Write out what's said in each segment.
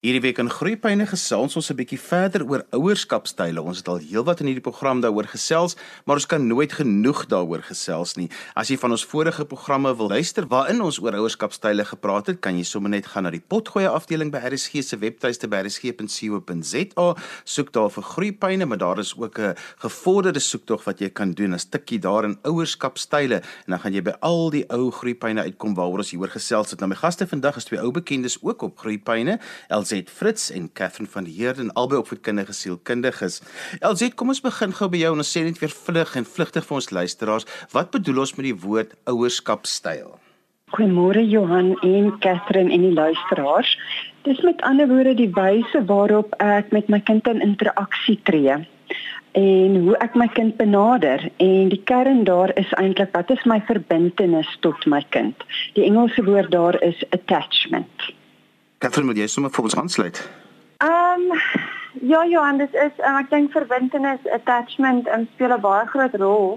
Hierdie week in Groepyne gesels ons 'n bietjie verder oor ouerskapstyle. Ons het al heelwat in hierdie program daaroor gesels, maar ons kan nooit genoeg daaroor gesels nie. As jy van ons vorige programme wil luister waarin ons oor ouerskapstyle gepraat het, kan jy sommer net gaan na die potgoeie afdeling by RSG se webtuiste by rsg.co.za. Soek daar vir Groepyne, maar daar is ook 'n gevorderde soektog wat jy kan doen. 'n Stukkie daar in ouerskapstyle en dan gaan jy by al die ou Groepyne uitkom waaroor ons hieroor gesels het. Nou my gaste vandag is twee ou bekendes ook op Groepyne. LZ Fritz en Catherine van Heerden albei opvoedkundige sielkundiges. LZ, kom ons begin gou by jou en ons sê net weer vlug en vlugtig vir ons luisteraars, wat bedoel ons met die woord ouerskapstyl? Goeiemôre Johan en Catherine en die luisteraars. Dis met ander woorde die wyse waarop ek met my kind in interaksie tree en hoe ek my kind benader en die kern daar is eintlik wat is my verbintenis tot my kind. Die Engelse woord daar is attachment. Catherine, moet jy sommer vir ons aansluit? Ehm um, ja, Johan, dit is um, ek dink verbintenis, attachment um, speel 'n baie groot rol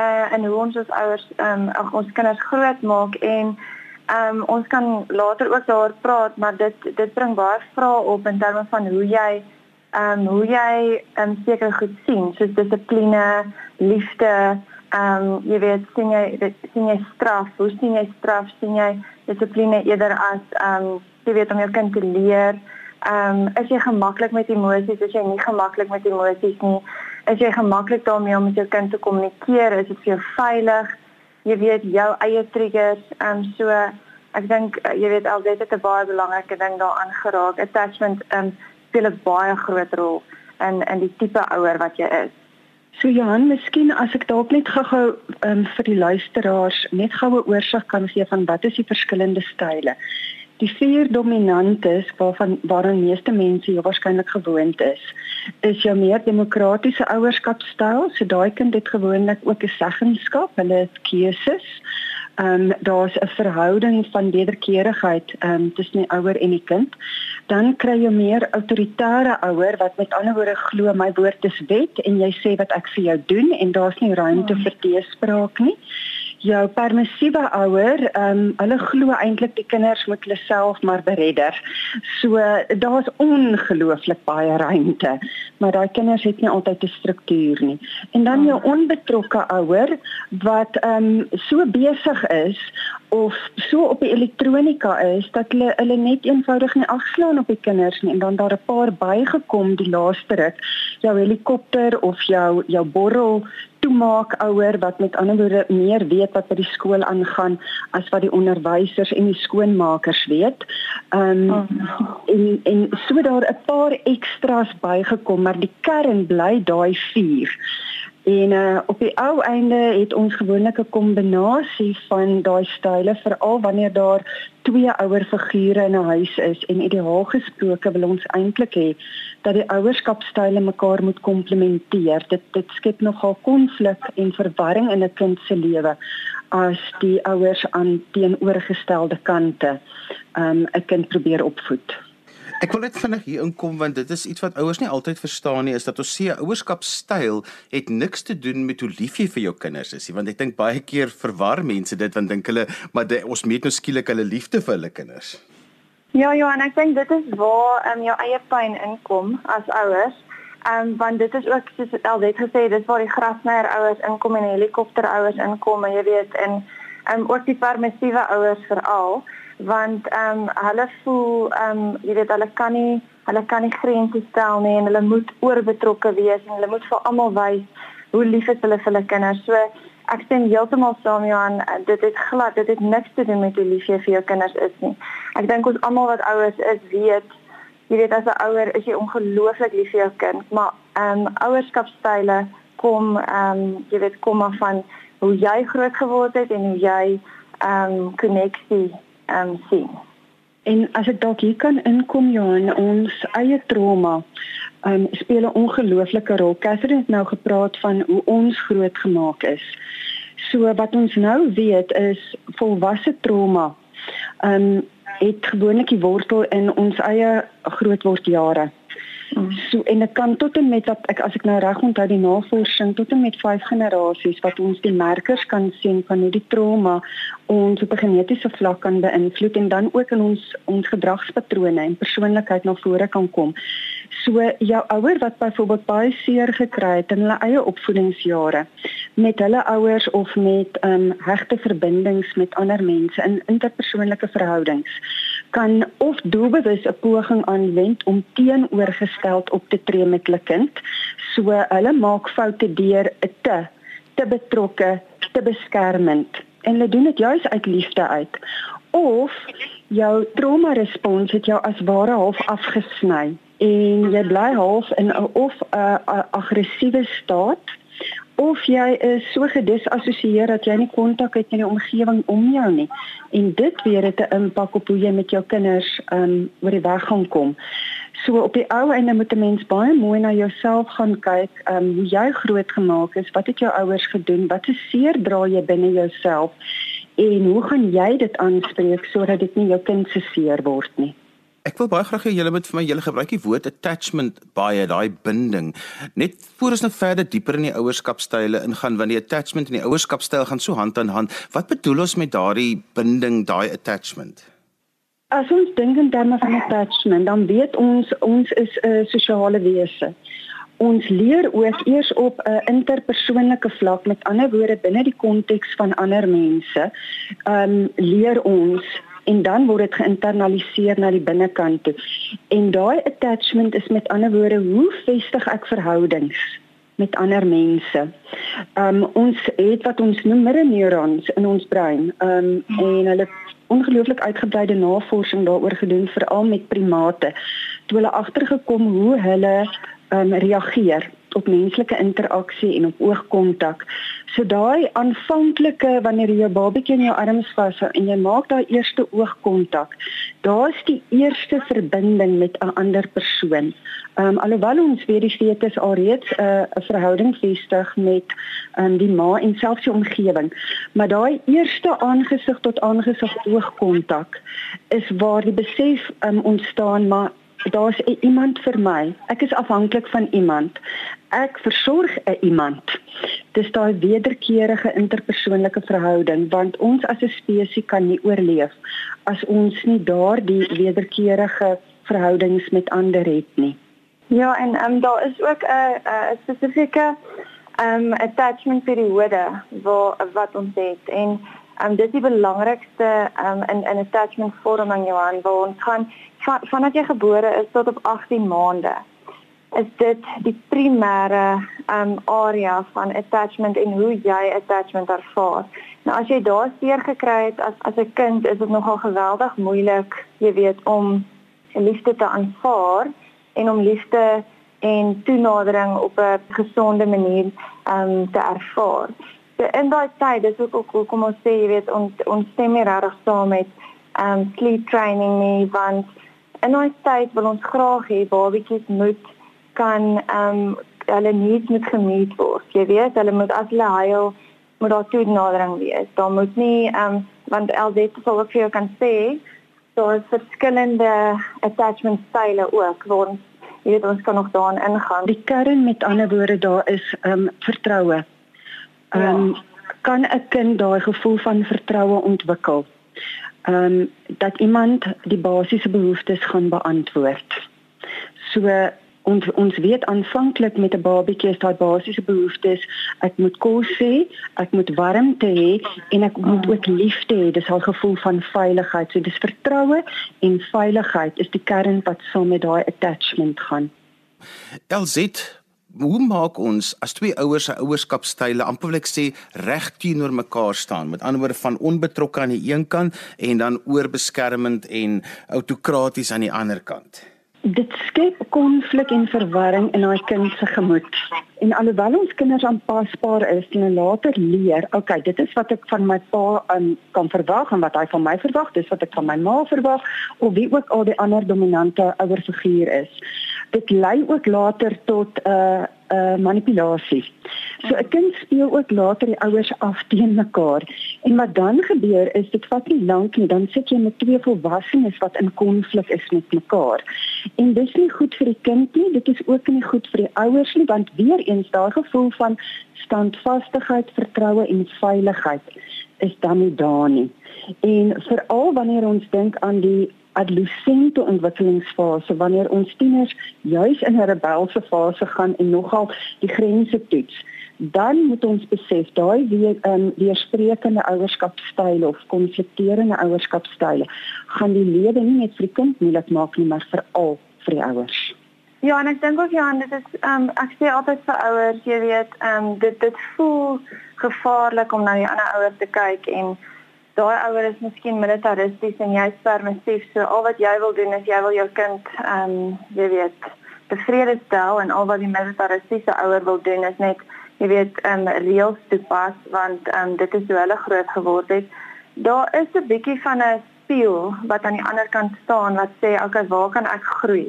uh in hoe ons as ouers ehm um, ons kinders groot maak en ehm um, ons kan later ook daaroor praat, maar dit dit bring baie vrae op in terme van hoe jy ehm um, hoe jy ehm um, seker goed sien, soos dissipline, liefde, ehm um, jy weet sien jy sien jy straf, hoe sien jy straf, sien jy dissipline eerder as ehm um, jy weet om jou kind te leer. Ehm um, is jy gemaklik met emosies? Is jy nie gemaklik met emosies nie? Is jy gemaklik daarmee om met jou kind te kommunikeer? Is dit vir jou veilig? Jy weet jou eie triggers. Ehm um, so ek dink uh, jy weet altyd dit 'n baie belangrike ding daaraan geraak. Attachment ehm um, speel 'n baie groot rol in in die tipe ouer wat jy is. So Johan, miskien as ek dalk net gou-gou um, vir die luisteraars net goue oorsig kan gee van wat is die verskillende style. Die vier dominantes waarvan waaraan meeste mense jou waarskynlik gewoond is, is jou meer demokratiese ouerskapstyl. So daai kind het gewoonlik ook 'n seggenskap, hulle het keuses. Ehm um, daar's 'n verhouding van wederkerigheid ehm um, tussen die ouer en die kind. Dan kry jy meer autoritaire ouer wat met ander woorde glo my woord is wet en jy sê wat ek vir jou doen en daar's nie ruimte hmm. vir teespraak nie jou permissiewe ouer, ehm um, hulle glo eintlik die kinders moet hulle self maar beredder. So daar's ongelooflik baie ruimte, maar daai kinders het nie altyd 'n struktuur nie. En dan jou hmm. onbetrokke ouer wat ehm um, so besig is of so op die elektronika is dat hulle hulle net eenvoudig nie afslaan op die kinders nie en dan daar 'n paar bygekom die laaste ruk jou helikopter of jou jou borrel toemaak ouer wat met ander woorde meer weet wat by die skool aangaan as wat die onderwysers en die skoonmakers weet. Ehm um, oh. en en so daar 'n paar ekstra's bygekom, maar die kern bly daai 4. En uh, op die ou einde het ons gewoonlik 'n kombinasie van daai style veral wanneer daar twee ouer figure in 'n huis is en ideaal gesproke wil ons eintlik hê dat die ouerskapstyle mekaar moet komplementeer. Dit dit skep nogal konflik en verwarring in 'n kind se lewe as die ouers aan teenoorgestelde kante um, 'n um, kind probeer opvoed. Ek wil net vinnig hier inkom want dit is iets wat ouers nie altyd verstaan nie is dat ons sê ouerskapstyl het niks te doen met hoe lief jy vir jou kinders is nie want ek dink baie keer verwar mense dit want dink hulle maar die, ons meet nou skielik hulle liefde vir hulle kinders. Ja ja en ek dink dit is waar um, jou eie pyn inkom as ouers. Ehm um, want dit is ook soos net gesê dis waar die grasnyer ouers inkom en helikopter ouers inkom en jy weet en ehm um, ook die permissiewe ouers veral want ehm um, hulle voel ehm um, jy weet hulle kan nie hulle kan nie grense stel nie en hulle moet oorbetrokke wees en hulle moet vir almal wys hoe lief is hulle vir hulle kinders. So ek stem heeltemal saam Johan, dit het glad dit het niks te doen met hoe lief jy vir jou kinders is nie. Ek dink ons almal wat ouers is weet jy weet as 'n ouer is jy ongelooflik lief vir jou kind, maar ehm um, ouerskapstyle kom ehm um, jy weet kom af van hoe jy groot geword het en hoe jy ehm um, koneksie ehm um, sien. En as ek dalk hier kan inkom Johan, ons eie trauma um, speel 'n ongelooflike rol. Catherine het nou gepraat van hoe ons groot gemaak is. So wat ons nou weet is volwasse trauma um, het gewoonlik die wortel in ons eie grootwordjare. Mm. So en dit kan tot en met dat ek as ek nou reg onthou die navorsing tot en met 5 generasies wat ons die merkers kan sien van hoe die trauma ons op 'n genetiese vlak kan beïnvloed en dan ook in ons ons gedragspatrone en persoonlikheid na vore kan kom. So jou ouer wat byvoorbeeld baie seer gekry het in hulle eie opvoedingsjare met hulle ouers of met ehm um, hegte verbindings met ander mense in interpersoonlike verhoudings kan of doelbewus 'n poging aanwend om teenoorgestel op te tree met hulle kind. So hulle maak foute deur 'n te te betrokke, te beskermend en hulle doen dit juis uit liefde uit. Of jou trauma respons het jou as ware half afgesny en jy bly half in 'n of 'n aggressiewe staat of jy is so gedisassosieer dat jy nie kontak het met die omgewing om jou nie en dit weer het 'n impak op hoe jy met jou kinders um oor die weg gaan kom. So op die ou einde moet 'n mens baie mooi na jouself gaan kyk, um hoe jy groot gemaak is, wat het jou ouers gedoen, wat se seer dra jy binne jouself en hoe gaan jy dit aanspreek sodat dit nie jou kind se seer word nie. Ek wil baie graag hê julle moet vir my julle gebruik die woord attachment baie daai binding. Net voor ons nou verder dieper in die ouerskapstyle ingaan want die attachment en die ouerskapstyl gaan so hand aan hand. Wat bedoel ons met daardie binding, daai attachment? As ons dink in terme van attachment, dan weet ons ons is 'n sosiale wese. Ons leer ook eers op 'n interpersoonlike vlak, met ander woorde binne die konteks van ander mense. Ehm um, leer ons en dan word dit geïnternaliseer na die binnekant toe. En daai attachment is met ander woorde hoe vestig ek verhoudings met ander mense. Um ons het wat ons noem mirrorneurons in ons brein. Um en hulle ongelooflik uitgebreide navorsing daaroor gedoen veral met primate. Toe hulle agtergekom hoe hulle um reageer op menslike interaksie en op oogkontak. So daai aanvanklike wanneer jy jou babatjie in jou arms vashou en jy maak daai eerste oogkontak, daar's die eerste verbinding met 'n ander persoon. Ehm um, alhoewel ons weet die fetus alreeds 'n uh, 'n verhouding vestig met ehm um, die ma en selfs die omgewing, maar daai eerste aangesig tot aangesig oogkontak is waar die besef um, ontstaan maar daar's iemand vir my. Ek is afhanklik van iemand. Ek versorg 'n iemand. Dis daai wederkerige interpersoonlike verhouding want ons as 'n spesies kan nie oorleef as ons nie daardie wederkerige verhoudings met ander het nie. Ja, en ehm um, daar is ook 'n 'n spesifieke ehm um, attachment periode waar wat ons het en ehm um, dis die belangrikste ehm um, in in attachment vorming Johan waar ons gaan van, vanaf jy gebore is tot op 18 maande is dit die primêre um area van attachment en hoe jy attachment ervaar. Nou as jy daar seer gekry het as as 'n kind, is dit nogal geweldig moeilik, jy weet, om liefde te aanvaar en om liefde en toenadering op 'n gesonde manier um te ervaar. So in daai tyd, dis ook ook kom ons sê, jy weet, ons ons stem nie regtig saam met um sleep training nie, want in daai tyd wil ons graag hê babatjies moet kan ehm um, hulle needs moet gemeet word. Jy weet, hulle moet as hulle huil moet daar toenadering wees. Daar moet nie ehm um, want LZ sal ook vir jou kan sê daar is verskillende attachment style ook waar ons jy weet ons kan nog daarin ingaan. Die kern met ander woorde daar is ehm um, vertroue. Ehm um, ja. kan 'n kind daai gevoel van vertroue ontwikkel? Ehm um, dat iemand die basiese behoeftes gaan beantwoord. So ons ons weet aanvanklik met 'n babatjie is daai basiese behoeftes ek moet kos hê, ek moet warmte hê en ek moet ook liefde hê. Dis al gevoel van veiligheid. So dis vertroue en veiligheid is die kern wat saam met daai attachment gaan. Elzit Hoe maak ons as twee ouers se ouerskapstyle amper wil ek sê reg teenoor mekaar staan met ander woorde van onbetrokke aan die een kant en dan oorbeskermend en autokraties aan die ander kant? dit skep konflik en verwarring in daai kind se gemoed. En alhoewel ons kinders aanpasbaar is en later leer, okay, dit is wat ek van my pa um, kan verwag en wat hy van my verwag, dis wat ek van my ma verwag of wie ook al die ander dominante ouerfiguur is. Dit lei ook later tot 'n uh, uh, manipulasie. So 'n kind speel ook later die ouers af teen mekaar. En wat dan gebeur is dit vat nie lank nie, dan sit jy met twee volwassenes wat in konflik is met mekaar. En dis nie goed vir die kind nie, dit is ook nie goed vir die ouers nie, want weer eens daai gevoel van standvastigheid, vertroue en veiligheid is dan nie daar nie. En veral wanneer ons dink aan die adolessente ontwikkelingsfase wanneer ons tieners juis in 'n rebelse fase gaan en nogal die grense toets dan moet ons besef daai weer um, weersprekende ouerskapstyle of konflikterende ouerskapstyle gaan die lewe nie net vir die kind moeilik maak nie maar veral vir die ouers. Ja, en ek dink ook ja, dit is ehm um, ek sê altyd vir ouers, jy weet, ehm um, dit dit voel gevaarlik om na die ander ouers te kyk en daai ouer is miskien militaristies en jy's permissief. So al wat jy wil doen is jy wil jou kind ehm um, jy weet tevrede stel en al wat die militaristiese ouer wil doen is net jy weet ehm um, reëls toepas want ehm um, dit is hoe hulle groot geword het. Daar is 'n bietjie van 'n spieël wat aan die ander kant staan wat sê okay, waar kan ek groei?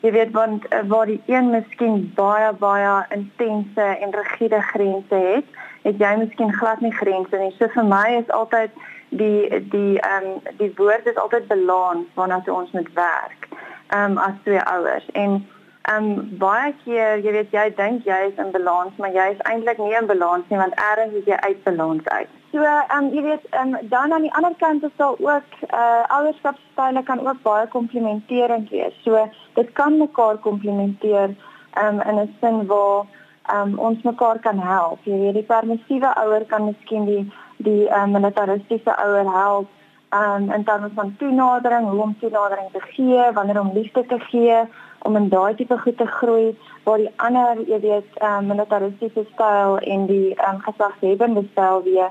Jy weet want uh, waar die een miskien baie baie intense en rigiede grense het, het jy miskien glad nie grense nie. So vir my is altyd die die ehm um, die woord is altyd balans waarna ons moet werk. Ehm um, as twee ouers en ehm um, baie keer jy weet jy dink jy is in balans maar jy is eintlik nie in balans nie want eers is jy uit balans uit. So ehm um, jy weet ehm um, dan aan die ander kant is daar ook eh uh, ouerskapstyle kan ook baie komplementerend wees. So dit kan mekaar komplementeer ehm um, in 'n sin waar ehm um, ons mekaar kan help. Jy weet die permissiewe ouer kan miskien die die um, militaristiese ouer help um, in terme van toenadering, hoe om toenadering te gee, wanneer om liefde te gee, om in daai tipe goed te groei waar die ander, jy weet, um, militaristiese styl en die um, gesagshebbende styl weer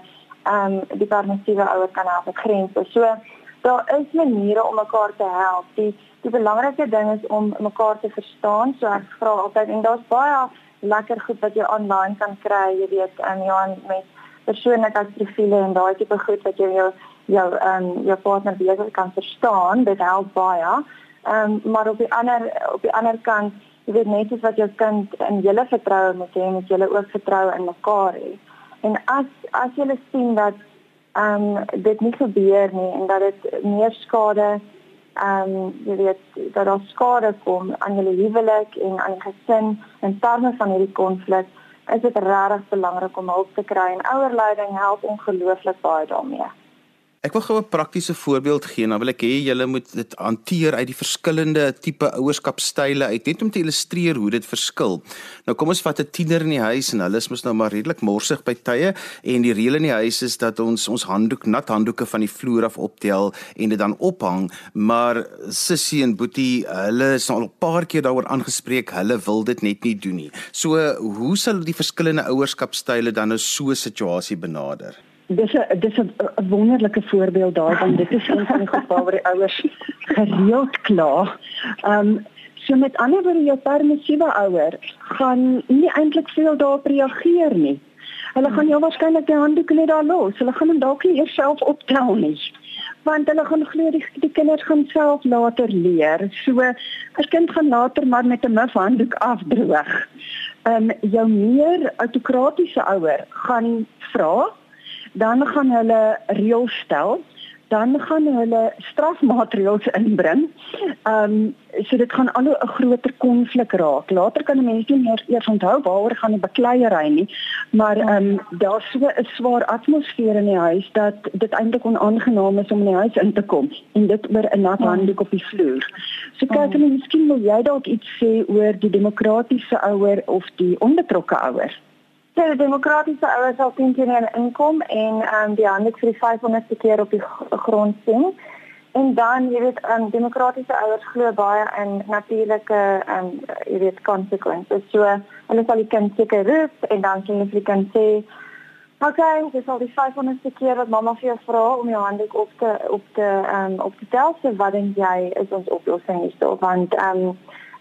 um, die permissiewe ouer kan help met grense. So daar is maniere om mekaar te help. Die die belangrike ding is om mekaar te verstaan. So ek vra altyd en daar's baie lekker goed wat jy online kan kry, jy weet, um, Johan met persoonlikheidsprofiele en daai tipe goed wat jy jou jou ehm um, jou partner beter kan verstaan, dit help baie. Ehm um, maar op die ander op die ander kant, jy weet net wat jou kind in julle vertroue moet hê, moet julle ook vertroue in mekaar hê. En as as jy sien dat ehm um, dit nie gebeur nie en dat dit meer skade ehm um, jy weet dat daar skade kom aan julle huwelik en aan die gesin in terme van hierdie konflik is dit regtig belangrik om hulp te kry en ouerleiding help ongelooflik baie daarmee. Ek wil gou 'n praktiese voorbeeld gee. Nou wil ek hê julle moet dit hanteer uit die verskillende tipe ouerskapstyle uit net om te illustreer hoe dit verskil. Nou kom ons vat 'n tiener in die huis en hulle is mos nou maar redelik morsig by tye en die reël in die huis is dat ons ons handdoek nat handdoeke van die vloer af optel en dit dan ophang, maar Sissie en Boetie, hulle is al 'n paar keer daaroor aangespreek, hulle wil dit net nie doen nie. So, hoe sal die verskillende ouerskapstyle dan nou so 'n situasie benader? Dis 'n dis 'n wonderlike voorbeeld daarvan. Dit is een van die gevalle waar die ouers gereeld kla. Ehm um, so met ander woorde jou permissiewe ouer gaan nie eintlik veel daarop reageer nie. Hulle gaan jou waarskynlik die handdoek net daar los. Hulle gaan hom dalk nie eers self optel nie. Want hulle gaan glo die, die kinders gaan self later leer. So 'n kind gaan later maar met 'n muf handdoek afdroog. Ehm um, jou meer autokratiese ouer gaan vra dan gaan hulle reëls stel dan gaan hulle strafmaatreëls inbring. Ehm um, so dit gaan al 'n groter konflik raak. Later kan mense nie meer eers onthou waaroor gaan die bekleierery nie, maar ehm um, daar's so 'n swaar atmosfeer in die huis dat dit eintlik onaangenaam is om in die huis in te kom en dit oor 'n nat handdoek op die vloer. So kyk en miskien wil jy dalk iets sê oor die demokratiese ouer of die onbetrokke ouer. So, demokratiese ouers sal teen teen inkom en ehm um, die hande vir die 500ste keer op die grond sien. En dan, jy weet, ehm um, demokratiese ouers glo baie in natuurlike ehm um, jy weet konsekwensies. So, hulle sal die kind seker roep en dan sien hulle die kind sê okay, dis al die 500ste keer wat mamma vir jou vra om jou hande op te op te ehm um, op te tel, so wat dink jy is ons oplossing hierso? Want ehm um,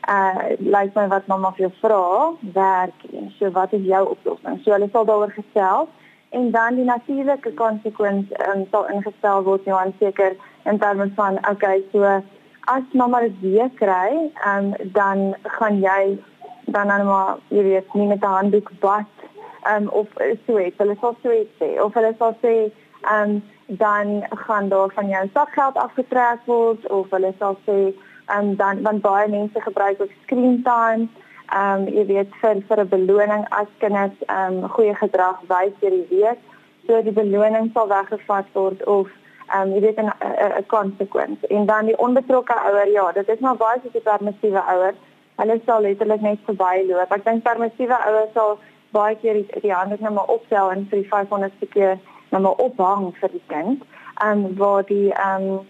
uh lyk my wat mamma vir jou vra werk en so wat is jou oplossing? So hulle sal daaroor gesels. En dan die natuurlike konsekwens um, sal ingestel word nou aan seker in terme van okay so as mamma dit weer kry um, dan gaan jy dan dan maar jy weet nie met 'n handdoek bad um, of so iets. Hulle sal so iets sê. Of hulle sal sê um, dan gaan daar van jou sakgeld afgetrek word of hulle sal sê um, dan want baie mense gebruik ook screen time. Ehm um, jy weet vir vir 'n beloning as kinders ehm um, goeie gedrag wys deur die week. So die beloning sal weggevat word of ehm um, jy weet 'n 'n konsekwens. En dan die onbetrokke ouer, ja, dit is maar baie soos die permissiewe ouer. Hulle sal letterlik net verbyloop. Ek dink permissiewe ouers sal baie keer die, die hande net maar opstel en vir die 500ste keer net maar ophang vir die kind. Ehm um, waar die ehm um,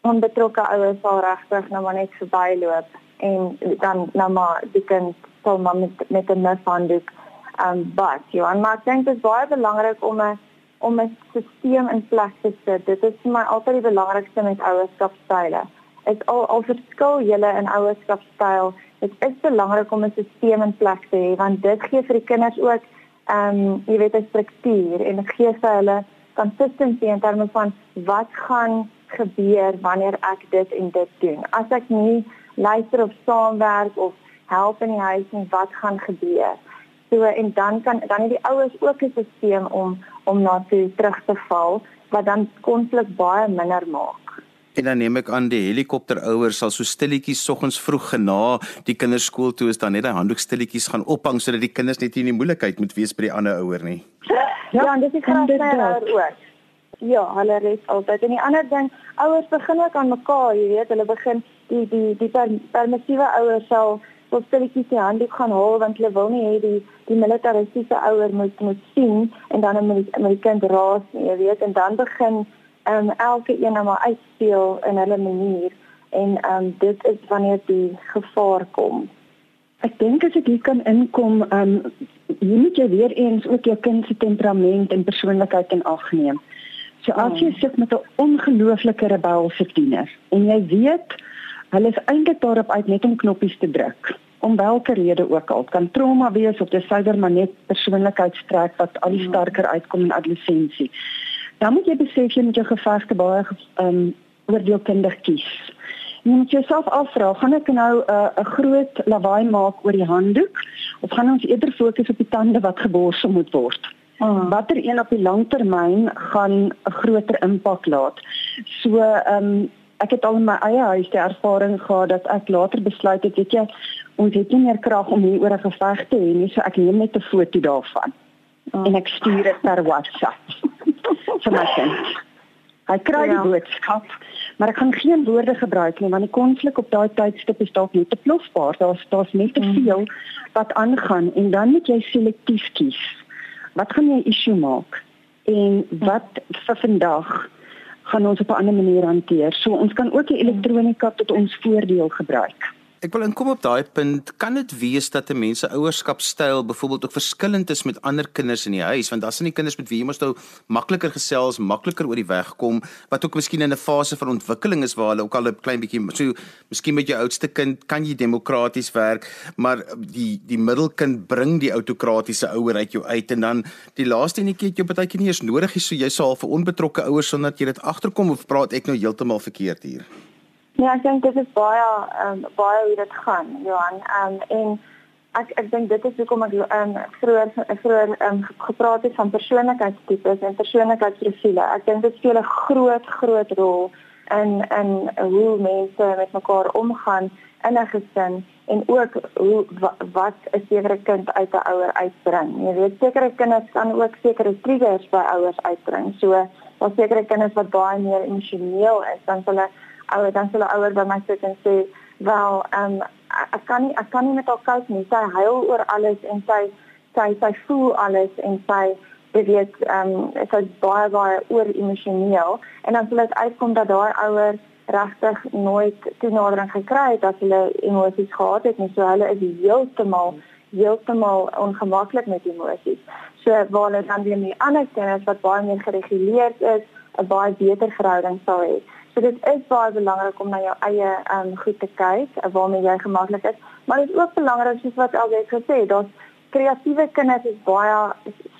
onbetrokke ouers sal regtig net maar net verbyloop en dan nou maar die kind sal maar met met 'n mishanddoek ehm um, bad. Ja, en maar ek dink dit is baie belangrik om 'n om 'n stelsel in plek te sit. Dit is vir my altyd die belangrikste met ouerskapstyle. Dit al al verskil julle in ouerskapstyl. Dit is belangrik om 'n stelsel in plek te hê want dit gee vir die kinders ook ehm um, jy weet 'n struktuur en dit gee vir hulle consistency in terme van wat gaan gebeur wanneer ek dit en dit doen. As ek nie luister of saamwerk of help in die huis nie, wat gaan gebeur? So en dan kan dan het die ouers ook 'n stelsel om om na toe terug te val wat dan konflik baie minder maak. En dan neem ek aan die helikopterouers sal so stilletjies soggens vroeg na die kinders skool toe is dan net 'n handdoek stilletjies gaan ophang sodat die kinders net nie in die moeilikheid moet wees by die ander ouer nie. Ja, ja en dis ek gaan sê ook. Ja, hulle res altyd. En die ander ding, ouers begin ook aan mekaar, jy weet, hulle begin die die die permissiewe ouers sal wat stilletjies die handdoek gaan haal want hulle wil nie hê die die militaristiese ouer moet moet sien en dan met die, met die kind raas nie, jy weet en dan begin ehm um, elke een nou maar uitspeel in hulle manier en ehm um, dit is wanneer die gevaar kom. Ek dink as ek hier kan inkom, ehm um, jy moet jy weer eens ook jou kind se temperament en persoonlikheid in ag neem. So as jy sit met 'n ongelooflike rebelse tiener en jy weet Hulle is eintlik daarop uit net om knoppies te druk. Om watter rede ook al, kan trauma wees of dis suiwer maar net persoonlikheidstrek wat al die hmm. sterker uitkom in adolessensie. Dan moet jy besef jy moet jou gevegte baie ehm um, oordeelkundig kies. Jy moet jouself afvra, gaan ek nou 'n uh, 'n groot lawaai maak oor die handdoek of gaan ons eerder fokus op die tande wat geborsel moet word? Hmm. Watter een op die langtermyn gaan 'n groter impak laat? So ehm um, ek het al in my eie huis die ervaring gehad dat ek later besluit het, weet jy, ons het nie meer krag om hier oor 'n geveg te hê nie, so ek neem net 'n foto daarvan. Oh. En ek stuur dit per WhatsApp. vir my kind. Hy kry ja. die boodskap, maar ek kan geen woorde gebruik nie want die konflik op daai tydstip is dalk net te plofbaar. Daar's daar's net te mm. veel wat aangaan en dan moet jy selektief kies. Wat gaan jy issue maak? En wat vir vandag gaan ons op 'n ander manier hanteer. So ons kan ook die elektronika tot ons voordeel gebruik. Ek wil inkom op daai punt. Kan dit wees dat 'n mens se ouerskapstyl byvoorbeeld ook verskillend is met ander kinders in die huis? Want as dan die kinders met wie jy mos nou makliker gesels, makliker oor die weg kom, wat ook miskien in 'n fase van ontwikkeling is waar hulle ook al 'n klein bietjie so miskien met jou oudste kind kan jy demokraties werk, maar die die middelkind bring die autokratiese ouer uit jou uit en dan die laaste enetjie het jy baie keer nie eens nodig nie, so jy sal vir onbetrokke ouers sonder dat jy dit agterkom of praat ek nou heeltemal verkeerd hier? Ja, ek dink dit is baie um, baie hoe dit gaan, Johan. Um, en ek ek dink dit is hoekom ek um, vroeër vroeër um, gepraat het van persoonlikheidstipes en persoonlikheidsprofiele. Ek dink dit speel 'n groot groot rol in in hoe mense met mekaar omgaan in 'n gesin en ook hoe wat 'n sekere kind uit 'n ouer uitbring. Jy weet sekere kinders kan ook sekere triggers by ouers uitbring. So, daar sekere kinders wat baie meer emosioneel is dan hulle ouer dan hulle ouer by my sit en sê wel ehm um, ek kan nie ek kan nie met haar koud nie. Sy huil oor alles en sy sy sy voel alles en sy weet ehm um, sy is baie baie oor emosioneel en dan sal dit uitkom dat daai ouer regtig nooit toenadering gekry het dat hulle emosies gehad het nie. So hulle is heeltemal heeltemal ongemaklik met emosies. So waar hulle dan weer met ander kinders wat baie meer gereguleerd is 'n baie beter verhouding sal hê So dit is baie belangrik om na jou eie ehm um, goed te kyk, eh, waarmee jy gemaklik is, maar dit is ook belangrik soos wat albei gesê dat kreatiewe kinders is baie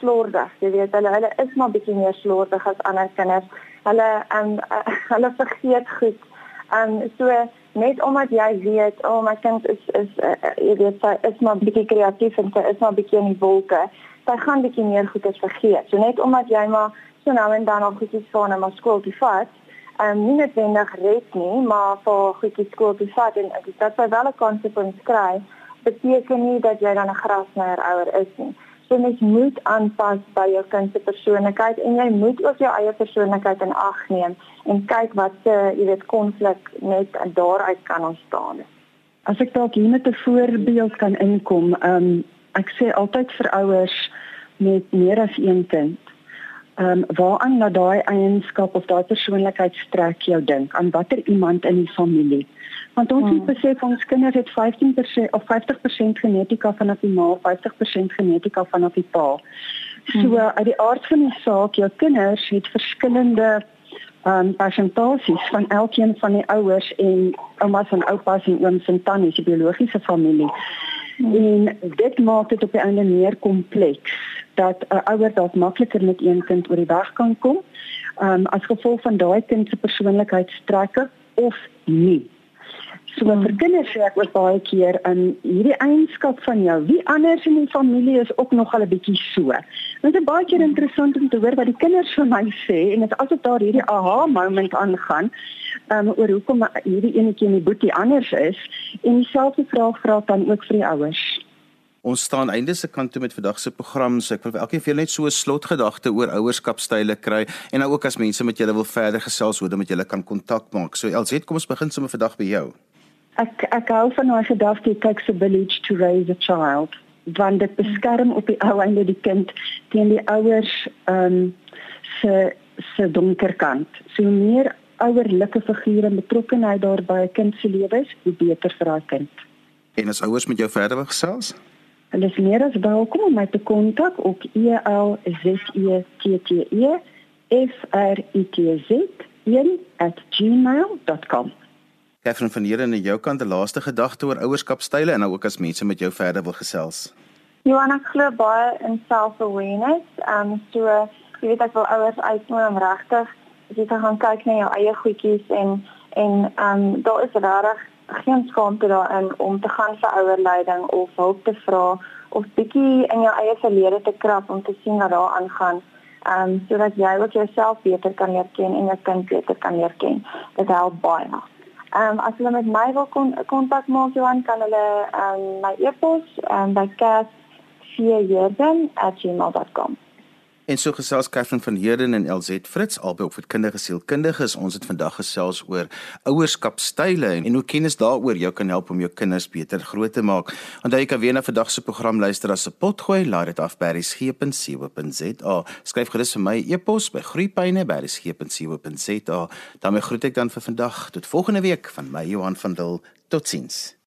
slordig. Jy weet, hulle hulle is maar bietjie meer slordig as ander kinders. Hulle ehm um, uh, hulle vergeet goed. Ehm um, so net omdat jy weet, o oh, my kind is is uh, jy weet sy is maar bietjie kreatief en sy is maar bietjie in die wolke, sy gaan bietjie meer goedes vergeet. So net omdat jy maar so nou en dan al goedjies van hom op skool toe vat, ehm um, nie noodwendig red nie, maar vir goedjies skool toe vat en ek dat sy wel 'n konsekwensie kry, beteken nie dat jy dan 'n grasnyer ouer is nie. So mens moet aanpas by jou kind se persoonlikheid en jy moet ook jou eie persoonlikheid in ag neem en kyk wat se jy weet konflik net daaruit kan ontstaan. As ek dalk hier met 'n voorbeeld kan inkom, ehm um, ek sê altyd vir ouers met meer as een kind, ehm um, waaraan na daai eienskap of daai persoonlikheidstrek jou dink, aan watter iemand in die familie want ons het hmm. besef ons kinders het 15% of 50% genetika vanaf die ma, 50% genetika vanaf die pa. So hmm. uit die aard van die saak, jou kinders het verskillende ehm um, persentasies van elkeen van die ouers en oumas en oupas en ooms en tannies, die biologiese familie. Hmm. En dit maak dit op die einde meer kompleks dat 'n ouer dalk makliker met een kind oor die weg kan kom. Ehm um, as gevolg van daai kind se persoonlikheidstrekke of nie. So hmm. vir kinders sê ek ook baie keer in hierdie eienskap van jou, wie anders in die familie is ook nog al 'n bietjie so. Dit is baie keer interessant om te hoor wat die kinders vir my sê en dit asof daar hierdie aha moment aangaan um, oor hoekom hierdie enetjie in die boetie anders is en dieselfde vraag vra dan ook vir die ouers. Ons staan einde se kant toe met vandag se program, so ek wil elkeen vir julle net so 'n slotgedagte oor ouerskapstyle kry en nou ook as mense met julle wil verder gesels hoe dan met julle kan kontak maak. So LZ, kom ons begin sommer vandag by jou ek ek hou van daai gedagte it takes a village to raise a child want dit beskerm op die ou einde die kind teen die ouers ehm um, se se donker kant. So meer ouerlike figure betrokkenheid daar by 'n kind se lewe is, hoe beter vir daai kind. En as ouers met jou verder wil gesels? Hulle is meer as welkom om my te kontak op E L Z E T T E F R I T Z 1@gmail.com. Catherine van Heerden aan jou kant 'n laaste gedagte oor ouerskapstyle en nou ook as mense met jou verder wil gesels. Johan, ek glo baie in self-awareness. Ehm um, so jy weet ek wil ouers uitnooi om regtig as jy gaan kyk na jou eie goedjies en en ehm um, daar is regtig geen skaamte daarin om te gaan vir ouerleiding of hulp te vra of bietjie in jou eie verlede te krap om te sien wat daar aangaan. Ehm um, sodat jy ook jouself beter kan leer ken en jou kind beter kan leer ken. Dit help baie. Ehm um, as hulle met my wil kontak kon maak Johan, kan hulle ehm um, my e-pos ehm um, by cas4jerden@gmail.com. En so gesels Catherine van Heerden en LZ Fritz albei op voedkundige sielkundiges. Ons het vandag gesels oor ouerskapstyle en hoe kennis daaroor jou kan help om jou kinders beter groot te maak. Onthou jy kan weer na vandag se program luister as 'n potgooi, laai dit af by resgep.co.za. Skryf gerus vir my e-pos by groeipyne@resgep.co.za. daarmee groet ek dan vir vandag tot volgende week van my Johan van Dil. Totsiens.